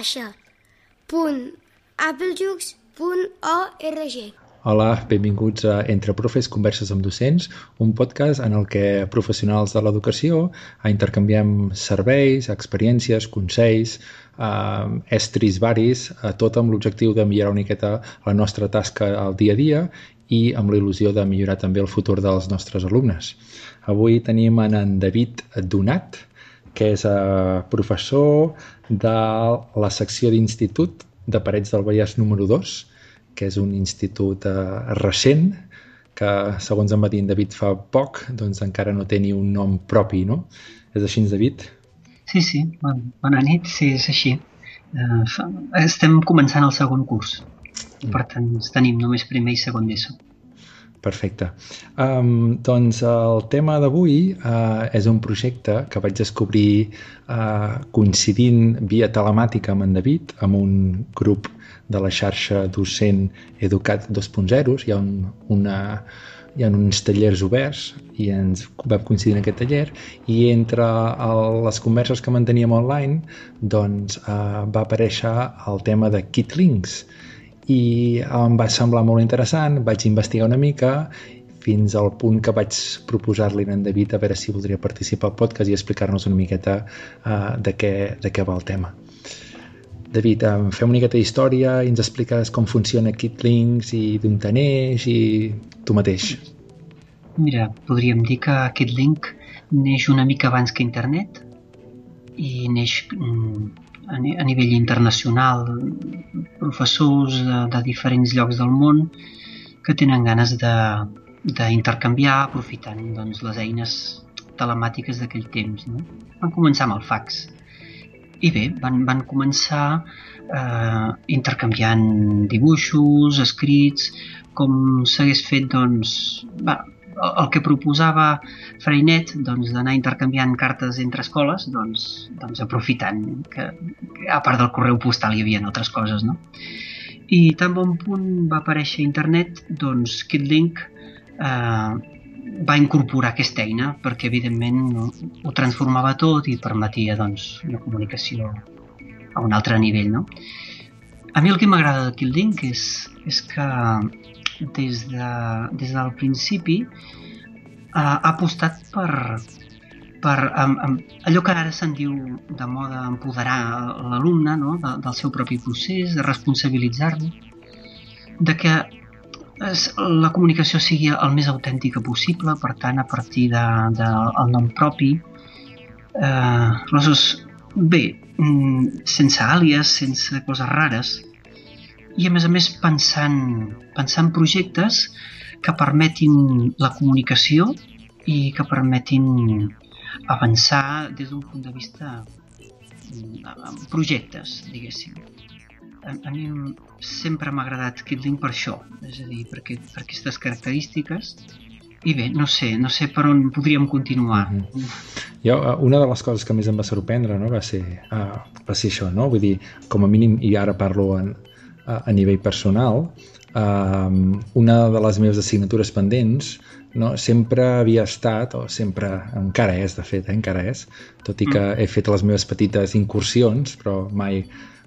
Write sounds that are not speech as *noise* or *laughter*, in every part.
baixa. Punt applejux.org Hola, benvinguts a Entre Profes Converses amb Docents, un podcast en el que professionals de l'educació intercanviem serveis, experiències, consells, eh, estris varis, eh, tot amb l'objectiu de millorar una miqueta la nostra tasca al dia a dia i amb la il·lusió de millorar també el futur dels nostres alumnes. Avui tenim en, en David Donat, que és eh, professor de la secció d'institut de Parets del Vallès número 2, que és un institut eh, recent, que, segons em va dir en David fa poc, doncs encara no té ni un nom propi, no? És així, David? Sí, sí, bon, bona nit, sí, és així. Uh, fa, estem començant el segon curs, mm. per tant tenim només primer i segon d'ESO. Perfecte. Um, doncs el tema d'avui uh, és un projecte que vaig descobrir uh, coincidint via telemàtica amb en David, amb un grup de la xarxa docent Educat 2.0. Hi ha, un, una, hi ha uns tallers oberts i ens vam coincidir en aquest taller i entre el, les converses que manteníem online doncs uh, va aparèixer el tema de Kitlinks, i em va semblar molt interessant, vaig investigar una mica fins al punt que vaig proposar-li en David a veure si voldria participar al podcast i explicar-nos una miqueta uh, de, què, de què va el tema. David, um, fem una miqueta d'història i ens expliques com funciona Kitlinks i d'on te neix i tu mateix. Mira, podríem dir que aquest link neix una mica abans que internet i neix mm, a, a nivell internacional, professors de, de diferents llocs del món que tenen ganes d'intercanviar aprofitant doncs, les eines telemàtiques d'aquell temps. No? Van començar amb el fax. I bé, van, van començar eh, intercanviant dibuixos, escrits, com s'hagués fet doncs, va, el que proposava Freinet doncs, d'anar intercanviant cartes entre escoles, doncs, doncs aprofitant que, que a part del correu postal hi havia altres coses, no? I tan bon punt va aparèixer internet, doncs Kitlink eh, va incorporar aquesta eina perquè evidentment ho transformava tot i permetia doncs, una comunicació a un altre nivell, no? A mi el que m'agrada de Kitlink és, és que des, de, des del principi ha apostat per, per um, um, allò que ara se'n diu de moda empoderar l'alumne no? de, del seu propi procés, de responsabilitzar-lo, de que es, la comunicació sigui el més autèntica possible, per tant, a partir del de, de, nom propi. Eh, aleshores, bé, mm, sense àlies, sense coses rares, i a més a més pensant, pensant projectes que permetin la comunicació i que permetin avançar des d'un punt de vista amb projectes, diguéssim. A, a mi sempre m'ha agradat Kitlink per això, és a dir, per, aquest, per aquestes característiques i bé, no sé, no sé per on podríem continuar. Mm. Jo, eh, una de les coses que més em va sorprendre no, va, ser, uh, va ser això, no? Vull dir, com a mínim, i ara parlo en, a, nivell personal, um, una de les meves assignatures pendents no, sempre havia estat, o sempre encara és, de fet, eh, encara és, tot i que mm. he fet les meves petites incursions, però mai,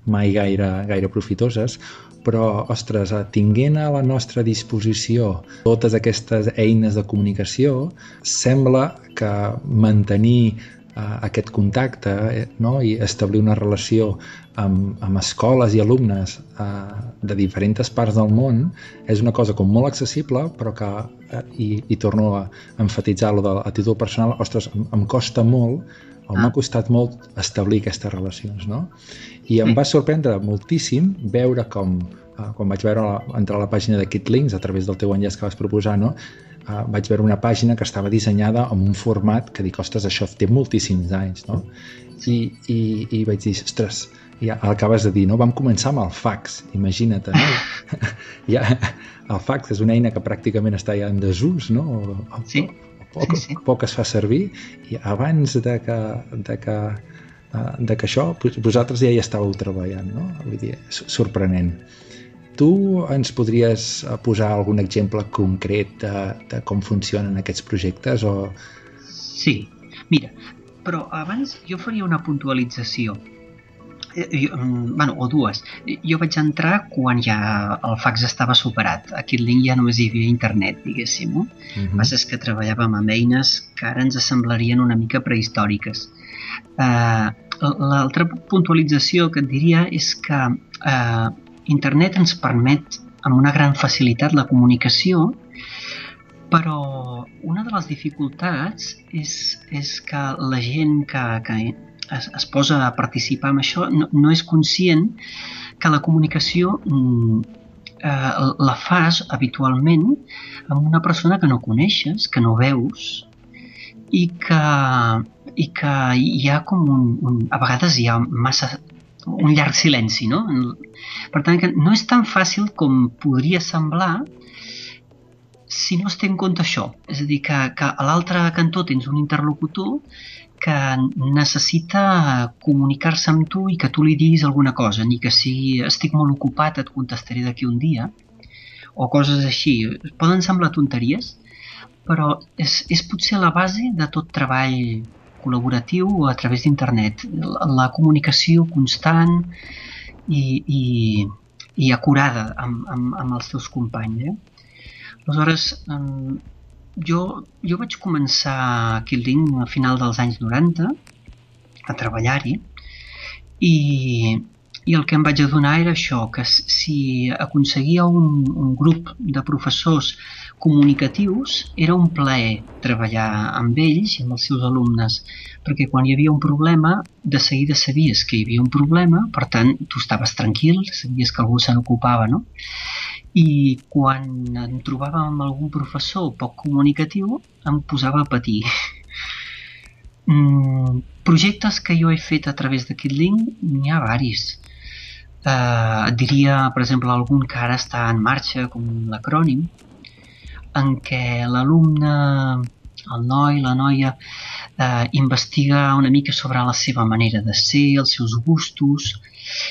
mai gaire, gaire profitoses, però, ostres, eh, tinguent a la nostra disposició totes aquestes eines de comunicació, sembla que mantenir aquest contacte eh, no? i establir una relació amb, amb escoles i alumnes uh, de diferents parts del món és una cosa com molt accessible però que, uh, i, i torno a enfatitzar-lo de, a títol personal, ostres, em, em costa molt o m'ha ah. costat molt establir aquestes relacions, no? I em va sorprendre moltíssim veure com, uh, quan vaig veure la, entrar a la pàgina de Kitlinks a través del teu enllaç que vas proposar, no? uh, vaig veure una pàgina que estava dissenyada amb un format que dic, ostres, això té moltíssims anys, no? I, i, i vaig dir, ostres, ja acabes de dir, no? Vam començar amb el fax, imagina't, no? *laughs* ja, el fax és una eina que pràcticament està ja en desús, no? O, sí. poc, sí, sí. poc es fa servir i abans de que, de que, uh, de que això, vosaltres ja hi estàveu treballant, no? Vull dir, sorprenent. Tu ens podries eh, posar algun exemple concret de, de com funcionen aquests projectes? O... Sí. Mira, però abans jo faria una puntualització. Eh, jo, mm, bueno, o dues. Jo vaig entrar quan ja el fax estava superat. A Kitlink ja només hi havia internet, diguéssim. No? Uh que passa és que treballàvem amb eines que ara ens semblarien una mica prehistòriques. Uh, L'altra puntualització que et diria és que uh, internet ens permet amb una gran facilitat la comunicació, però una de les dificultats és, és que la gent que, que es, es posa a participar en això no, no és conscient que la comunicació mm, eh, la fas habitualment amb una persona que no coneixes, que no veus i que, i que hi ha com un, un a vegades hi ha massa un llarg silenci, no? Per tant, que no és tan fàcil com podria semblar si no es té en compte això. És a dir, que, que a l'altre cantó tens un interlocutor que necessita comunicar-se amb tu i que tu li diguis alguna cosa, ni que si estic molt ocupat et contestaré d'aquí un dia, o coses així. Poden semblar tonteries, però és, és potser la base de tot treball col·laboratiu a través d'internet. La, comunicació constant i, i, i acurada amb, amb, amb els teus companys. Eh? Aleshores, jo, jo vaig començar a Killing a final dels anys 90 a treballar-hi i, i el que em vaig adonar era això, que si aconseguia un, un grup de professors comunicatius era un plaer treballar amb ells i amb els seus alumnes, perquè quan hi havia un problema, de seguida sabies que hi havia un problema, per tant, tu estaves tranquil, sabies que algú se n'ocupava, no? i quan em trobava amb algun professor poc comunicatiu em posava a patir. mm, projectes que jo he fet a través de Kitlink n'hi ha varis. Eh, diria, per exemple, algun que ara està en marxa, com l'acrònim, en què l'alumne, el noi, la noia, eh, investiga una mica sobre la seva manera de ser, els seus gustos,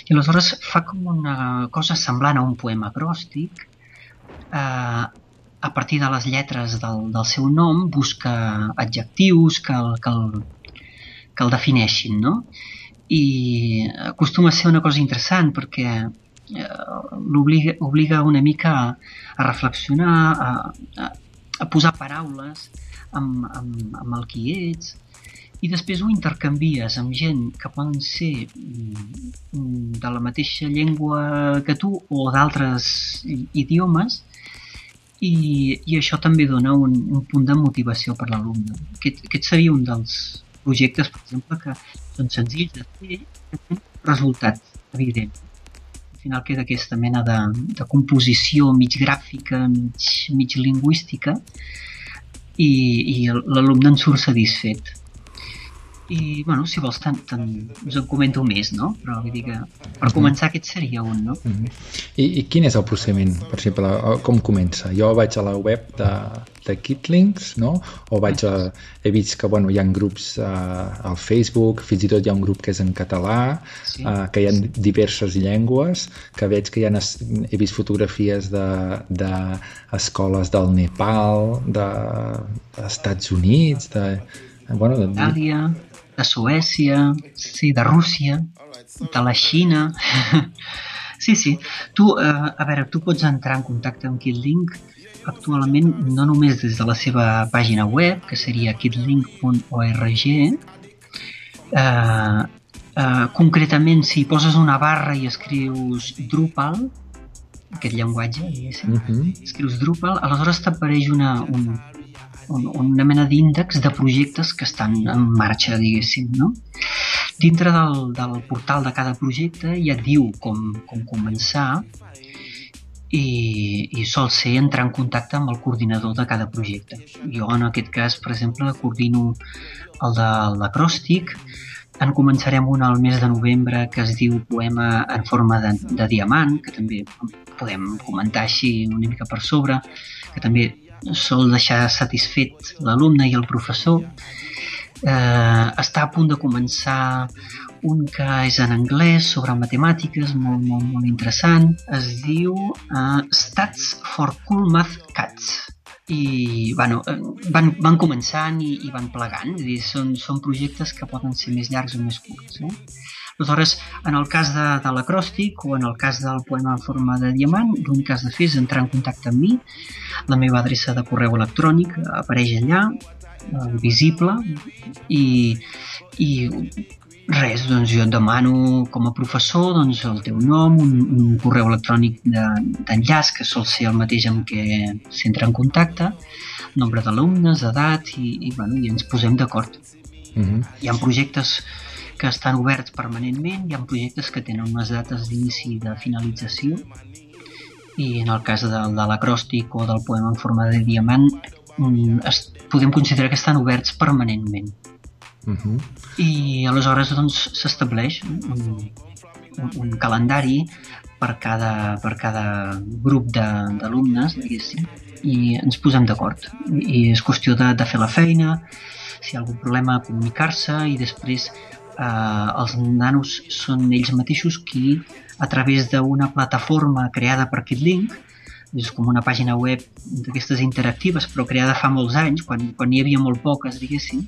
i aleshores fa com una cosa semblant a un poema acròstic. Eh, a partir de les lletres del, del seu nom busca adjectius que el, que el, que el defineixin, no? I acostuma a ser una cosa interessant perquè eh, l'obliga obliga una mica a, a reflexionar, a, a, a posar paraules amb, amb, amb el qui ets, i després ho intercanvies amb gent que poden ser mm, de la mateixa llengua que tu o d'altres idiomes i, i això també dona un, un punt de motivació per l'alumne. Aquest, aquest seria un dels projectes, per exemple, que són senzills de fer que tenen resultat evident. Al final queda aquesta mena de, de composició mig gràfica, mig, mig lingüística i, i l'alumne en surt satisfet i, bueno, si vols, tant, tant us en comento més, no? Però vull dir que per mhm. començar aquest seria un, no? Mm -hmm. I, I quin és el procediment, per exemple, com comença? Jo vaig a la web de, de Kitlinks, no? O vaig a... He vist que, bueno, hi ha grups uh, al Facebook, fins i tot hi ha un grup que és en català, sí. uh, que hi ha diverses llengües, que veig que hi ha... He vist fotografies d'escoles de, de del Nepal, de, dels Estats Units, de... Bueno, de... Itàlia de Suècia, sí, de Rússia, de la Xina... *laughs* sí, sí. Tu, eh, a veure, tu pots entrar en contacte amb KidLink actualment no només des de la seva pàgina web, que seria kidlink.org, eh, eh, concretament si poses una barra i escrius Drupal, aquest llenguatge, diguéssim, uh mhm. -huh. escrius Drupal, aleshores t'apareix una, un, una mena d'índex de projectes que estan en marxa, diguéssim, no? Dintre del, del portal de cada projecte ja et diu com, com començar i, i sol ser entrar en contacte amb el coordinador de cada projecte. Jo en aquest cas, per exemple, coordino el de l'acròstic, en començarem un al mes de novembre que es diu Poema en forma de, de diamant, que també podem comentar així una mica per sobre, que també sol deixar satisfet l'alumne i el professor. Eh, està a punt de començar un que és en anglès sobre matemàtiques, molt, molt, molt interessant. Es diu uh, Stats for Cool Math Cats. i bueno, eh, van, van començant i, i van plegant, és dir, són, són projectes que poden ser més llargs o més curts. Eh? Aleshores, en el cas de, de l'acròstic o en el cas del poema en forma de diamant, l'únic que has de fer és entrar en contacte amb mi, la meva adreça de correu electrònic apareix allà, eh, visible, i, i res, doncs jo et demano com a professor doncs, el teu nom, un, un correu electrònic d'enllaç de, que sol ser el mateix amb què s'entra en contacte, nombre d'alumnes, edat i, i, bueno, i ens posem d'acord. Mhm. -huh. Hi ha projectes que estan oberts permanentment, hi ha projectes que tenen unes dates d'inici i de finalització i en el cas de, de l'acròstic o del poema en forma de diamant mm, es, podem considerar que estan oberts permanentment Uh -huh. i aleshores doncs s'estableix un, un, un calendari per cada, per cada grup de- d'alumnes, diguéssim, i ens posem d'acord. I és qüestió de, de fer la feina, si hi ha algun problema, comunicar-se i després eh, els nanos són ells mateixos qui, a través d'una plataforma creada per KidLink, és com una pàgina web d'aquestes interactives, però creada fa molts anys, quan, quan n'hi havia molt poques, diguéssim,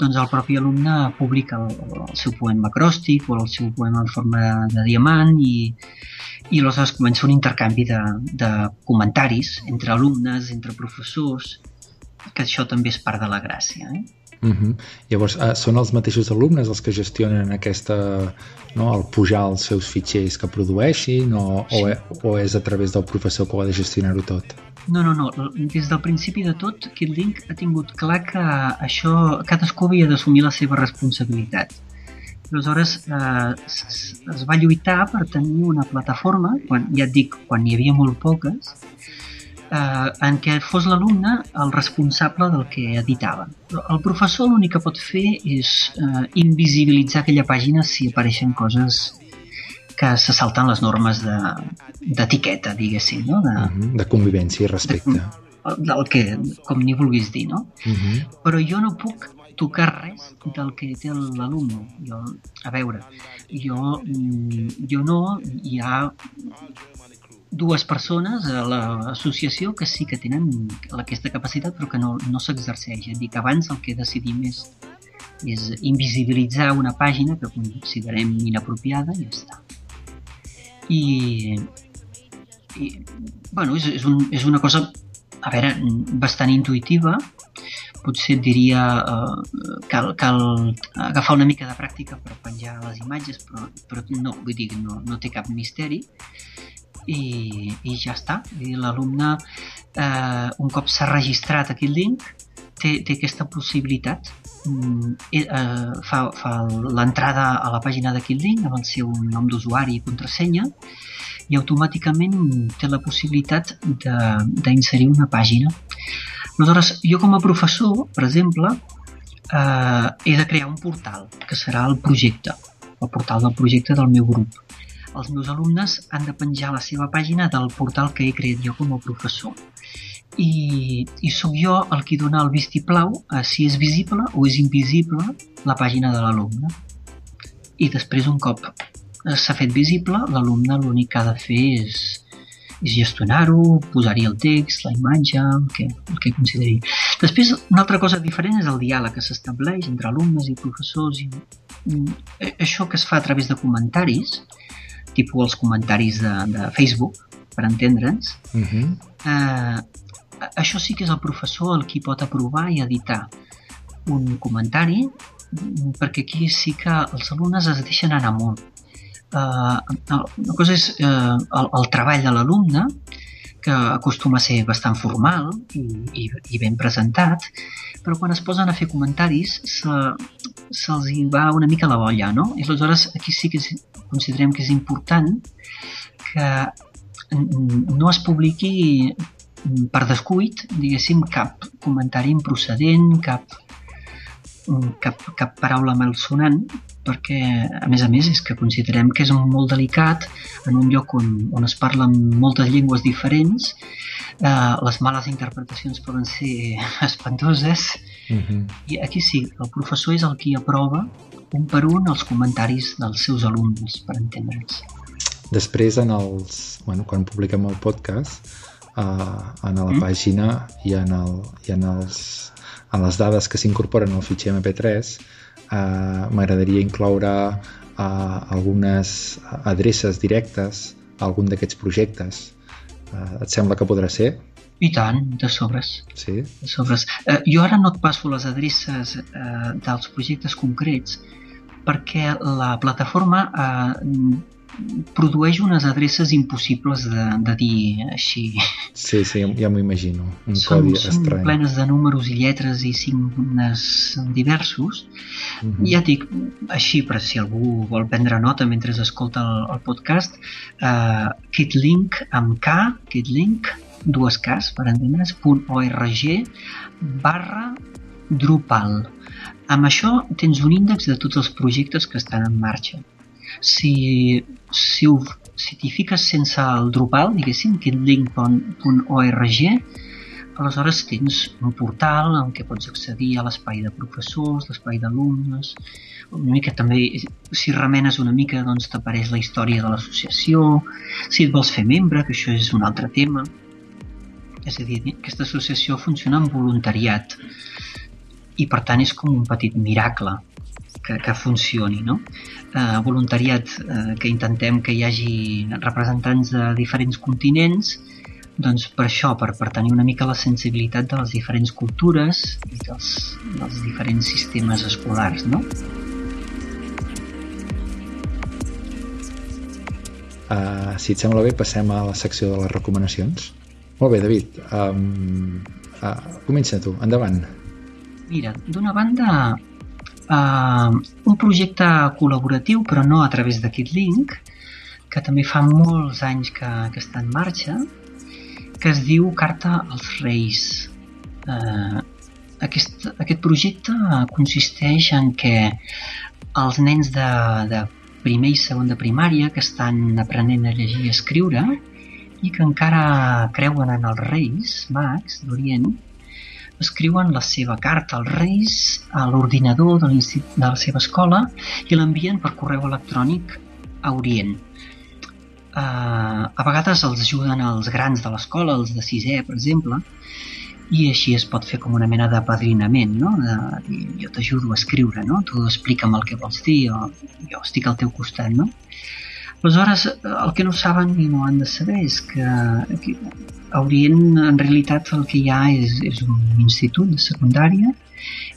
doncs el propi alumne publica el, el seu poema acròstic o el seu poema en forma de diamant i, i aleshores comença un intercanvi de, de comentaris entre alumnes, entre professors, que això també és part de la gràcia. Eh? Uh -huh. Llavors, eh, són els mateixos alumnes els que gestionen aquesta, no, el pujar els seus fitxers que produeixin o, Sí. o, e- o és a través del professor que ho ha de gestionar-ho tot? No, no, no. Des del principi de tot, KidLink ha tingut clar que això, cadascú havia d'assumir la seva responsabilitat. Aleshores, eh, es, es va lluitar per tenir una plataforma, quan, ja et dic, quan n'hi havia molt poques, eh, en què fos l'alumne el responsable del que editava. El professor l'únic que pot fer és eh, invisibilitzar aquella pàgina si apareixen coses que se salten les normes de- d'etiqueta, de, diguéssim, no? de, Uh -huh. De convivència i respecte. del que, com n'hi vulguis dir, no? Uh -huh. Però jo no puc tocar res del que té l'alumne. Jo, a veure, jo, mm, jo no, hi ha dues persones a l'associació que sí que tenen aquesta capacitat però que no, no s'exerceix. És a dir, que abans el que decidim és, és invisibilitzar una pàgina que considerem inapropiada i ja està. I, i bueno, és, és, un, és una cosa a veure, bastant intuïtiva, potser et diria eh, cal, cal agafar una mica de pràctica per penjar les imatges, però, però no, vull dir, no, no té cap misteri i, i ja està. L'alumne, eh, un cop s'ha registrat aquí el link, té, té aquesta possibilitat. Mm, eh, fa, fa l'entrada a la pàgina de Link amb el seu nom d'usuari i contrasenya i automàticament té la possibilitat d'inserir una pàgina. Aleshores, jo com a professor, per exemple, eh, he de crear un portal, que serà el projecte, el portal del projecte del meu grup. Els meus alumnes han de penjar la seva pàgina del portal que he creat jo com a professor. I, i sóc jo el qui dona el vistiplau a si és visible o és invisible la pàgina de l'alumne. I després, un cop s'ha fet visible, l'alumne l'únic que ha de fer és, és gestionar-ho, posar-hi el text, la imatge, el que, el que consideri. Després, una altra cosa diferent és el diàleg que s'estableix entre alumnes i professors. I, això que es fa a través de comentaris, tipus els comentaris de, de Facebook, per entendre'ns, Uh -huh. eh, això sí que és el professor el qui pot aprovar i editar un comentari perquè aquí sí que els alumnes es deixen anar molt. Eh, una cosa és eh, el, el treball de l'alumne, que acostuma a ser bastant formal i, i, i ben presentat, però quan es posen a fer comentaris se, se'ls hi va una mica la bolla, no? I aleshores aquí sí que és, considerem que és important que no es publiqui mm, per descuit, diguéssim, cap comentari improcedent, cap, mm, cap, cap paraula malsonant, perquè, a més a més, és que considerem que és molt delicat en un lloc on, on es parlen moltes llengües diferents, eh, les males interpretacions poden ser *laughs* espantoses, Uh -huh. i aquí sí, el professor és el qui aprova un per un els comentaris dels seus alumnes, per entendre'ns. Després, en els, bueno, quan publiquem el podcast, uh, en la mm. pàgina i en, el, i en, els, en les dades que s'incorporen al fitxer MP3 uh, m'agradaria incloure uh, algunes adreces directes a algun d'aquests projectes. Uh, et sembla que podrà ser? I tant, de sobres. Sí? De sobres. Eh, jo ara no et passo les adreces eh, dels projectes concrets perquè la plataforma eh, produeix unes adreces impossibles de, de dir així. Sí, sí, ja m'ho imagino. Un són, codi són estrany. plenes de números i lletres i signes diversos. Uh -huh. Ja dic, així, per si algú vol prendre nota mentre escolta el, el podcast, eh, kitlink amb K, kitlink, dues cas, per entendre's, .org barra Drupal. Amb això tens un índex de tots els projectes que estan en marxa. Si, si, ho, si t'hi fiques sense el Drupal, diguéssim, kitlink.org, aleshores tens un portal en què pots accedir a l'espai de professors, l'espai d'alumnes, una mica també, si remenes una mica, doncs t'apareix la història de l'associació, si et vols fer membre, que això és un altre tema, és a dir, aquesta associació funciona amb voluntariat i per tant és com un petit miracle que, que funcioni. No? Eh, voluntariat eh, que intentem que hi hagi representants de diferents continents doncs per això, per, per tenir una mica la sensibilitat de les diferents cultures i dels, dels diferents sistemes escolars. No? Uh, si et sembla bé, passem a la secció de les recomanacions. Molt bé, David. Um, uh, comença tu, endavant. Mira, d'una banda, uh, un projecte col·laboratiu, però no a través de KitLink, que també fa molts anys que, que està en marxa, que es diu Carta als Reis. Uh, aquest, aquest projecte consisteix en que els nens de, de primer i segon de primària que estan aprenent a llegir i escriure i que encara creuen en els reis mags d'Orient escriuen la seva carta als reis a l'ordinador de, de la seva escola i l'envien per correu electrònic a Orient. Uh, a vegades els ajuden els grans de l'escola, els de sisè, per exemple, i així es pot fer com una mena de padrinament, no? De, jo t'ajudo a escriure, no? Tu explica'm el que vols dir, o jo estic al teu costat, no? Aleshores, el que no saben i no han de saber és que, que a Orient en realitat el que hi ha és, és un institut de secundària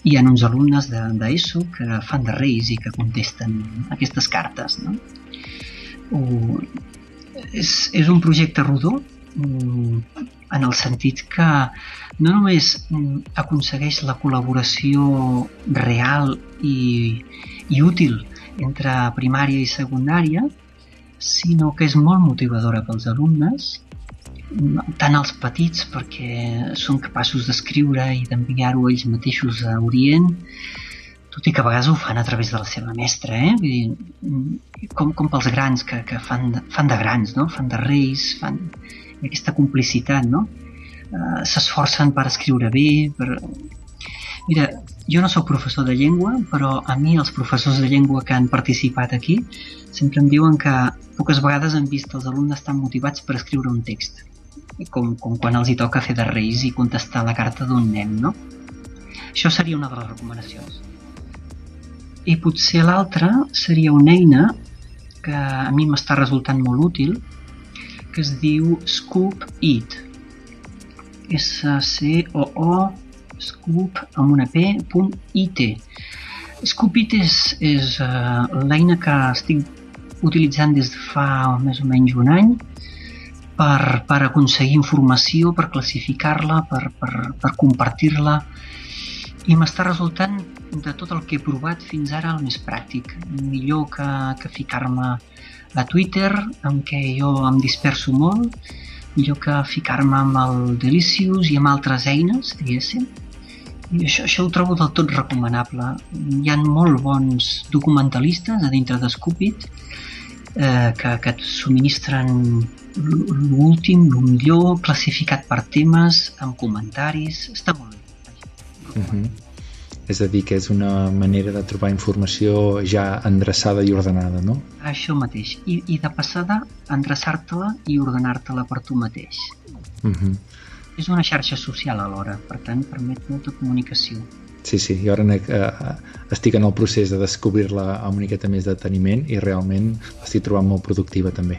i hi ha uns alumnes d'ESO de, que fan de reis i que contesten aquestes cartes. No? O, és, és un projecte rodó en el sentit que no només mm, aconsegueix la col·laboració real i, i útil entre primària i secundària, sinó que és molt motivadora pels alumnes, tant els petits perquè són capaços d'escriure i d'enviar-ho ells mateixos a Orient, tot i que a vegades ho fan a través de la seva mestra, eh? Vull dir, com, com pels grans que, que fan, fan de grans, no? fan de reis, fan aquesta complicitat, no? Uh, S'esforcen per escriure bé, per... Mira, jo no sóc professor de llengua, però a mi els professors de llengua que han participat aquí sempre em diuen que poques vegades han vist els alumnes tan motivats per escriure un text, com, com quan els hi toca fer de reis i contestar la carta d'un nen, no? Això seria una de les recomanacions. I potser l'altra seria una eina que a mi m'està resultant molt útil, que es diu Scoop It. S-C-O-O Scoop amb una P, punt IT. Scoop It és, és uh, l'eina que estic utilitzant des de fa més o menys un any per, per aconseguir informació, per classificar-la, per, per, per compartir-la i m'està resultant de tot el que he provat fins ara el més pràctic. Millor que, que ficar-me a Twitter, en què jo em disperso molt, millor que ficar-me amb el Delicious i amb altres eines, diguéssim. I això, això ho trobo del tot recomanable. Hi han molt bons documentalistes a dintre de Scoopit eh, que, que et subministren l'últim, el millor, classificat per temes, amb comentaris, està molt bé. Uh -huh. És a dir, que és una manera de trobar informació ja endreçada i ordenada, no? Això mateix. I, i de passada, endreçar-te-la i ordenar-te-la per tu mateix. Uh -huh. És una xarxa social alhora, per tant, permet molta comunicació. Sí, sí, jo ara eh, estic en el procés de descobrir-la amb una miqueta més deteniment i realment l'estic trobant molt productiva també.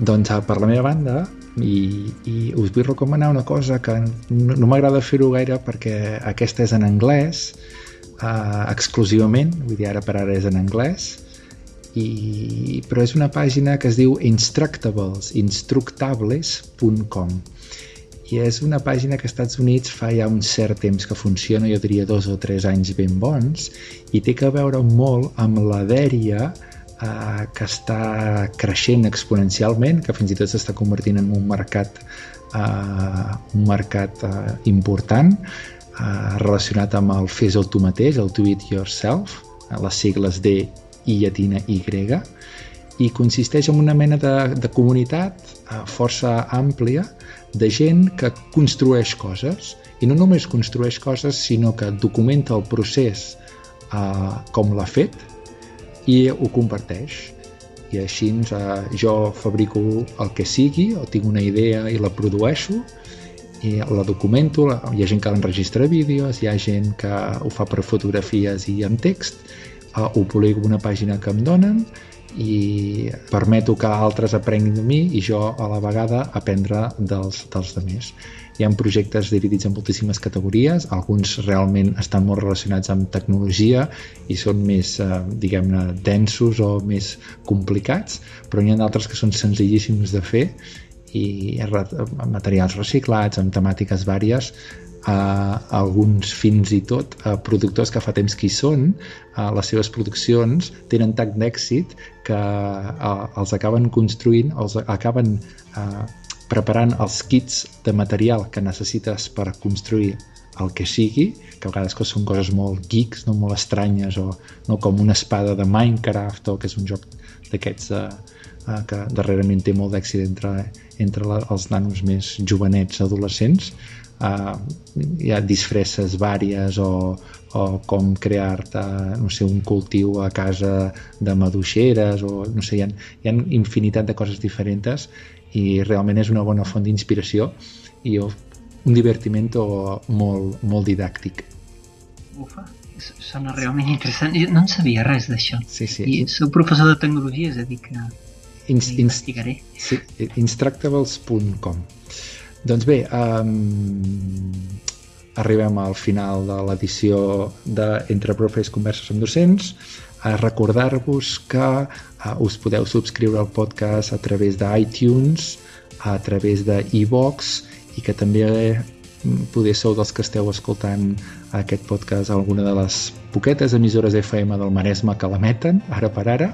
Doncs per la meva banda, i, i us vull recomanar una cosa que no, no m'agrada fer-ho gaire perquè aquesta és en anglès uh, exclusivament, vull dir ara per ara és en anglès. I, però és una pàgina que es diu instructables, instructables.com i és una pàgina que als Estats Units fa ja un cert temps que funciona, jo diria dos o tres anys ben bons, i té que veure molt amb la dèria eh, que està creixent exponencialment, que fins i tot s'està convertint en un mercat, eh, un mercat eh, important eh, relacionat amb el fes-ho tu mateix, el do it yourself, eh, les sigles D i llatina Y, i consisteix en una mena de, de comunitat eh, força àmplia de gent que construeix coses i no només construeix coses sinó que documenta el procés eh, com l'ha fet i ho comparteix. I així eh, jo fabrico el que sigui o tinc una idea i la produeixo i la documento, hi ha gent que l'enregistra vídeos, hi ha gent que ho fa per fotografies i en text, eh, ho publico una pàgina que em donen i permeto que altres aprenguin de mi i jo a la vegada aprendre dels, dels demés. Hi ha projectes dividits en moltíssimes categories, alguns realment estan molt relacionats amb tecnologia i són més, eh, diguem-ne, densos o més complicats, però n'hi ha d'altres que són senzillíssims de fer i materials reciclats, amb temàtiques vàries, a alguns fins i tot a productors que fa temps que hi són, a les seves produccions tenen tant d'èxit que a, els acaben construint, els acaben a, preparant els kits de material que necessites per construir el que sigui, que a vegades que són coses molt geeks, no molt estranyes, o no com una espada de Minecraft, o que és un joc d'aquests eh, eh, que darrerament té molt d'èxit entre, entre la, els nanos més jovenets adolescents, uh, hi ha disfresses vàries o, o com crear-te no sé, un cultiu a casa de maduixeres o no sé, hi ha, hi ha infinitat de coses diferents i realment és una bona font d'inspiració i un divertiment molt, molt didàctic. Ufa, sona realment interessant. Jo no en sabia res d'això. Sí, sí. I soc professor de tecnologia, és a dir que Inst investigaré. Sí, instructables.com doncs bé, um, arribem al final de l'edició d'Entre Profes Converses amb Docents. A recordar-vos que uh, us podeu subscriure al podcast a través d'iTunes, a través de iVox i que també mm, poder sou dels que esteu escoltant aquest podcast alguna de les poquetes emissores FM del Maresme que l'emeten, ara per ara,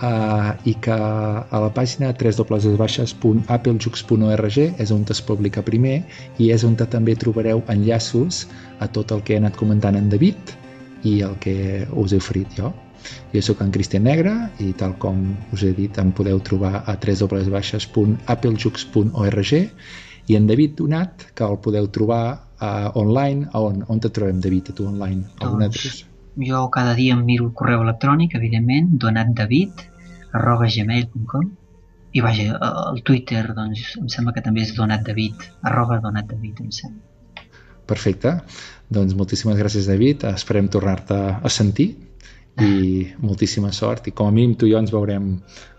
uh, i que a la pàgina www.applejux.org és on es publica primer i és on també trobareu enllaços a tot el que he anat comentant en David i el que us he oferit jo. Jo sóc en Cristian Negre i tal com us he dit em podeu trobar a www.applejux.org i en David Donat que el podeu trobar uh, online on, on te trobem David? A tu online? Alguna doncs, jo cada dia em miro el correu electrònic evidentment, donatdavid arroba gmail.com i vaja, el Twitter doncs em sembla que també és Donat David arroba Donat David em sembla. Perfecte, doncs moltíssimes gràcies David, esperem tornar-te a sentir. I moltíssima sort. I com a mínim tu i jo ens veurem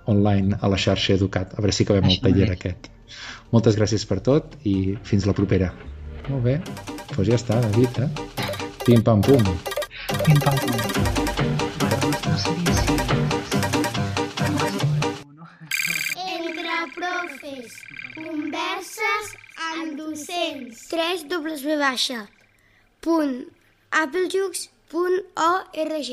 online a la xarxa Educat, a veure si acabem el taller aquest. Moltes gràcies per tot i fins la propera. Molt bé, doncs ja està, David, eh? Pim pam pum. Pim pam pum. Converses amb docents. 3 W baixa punt applejux.org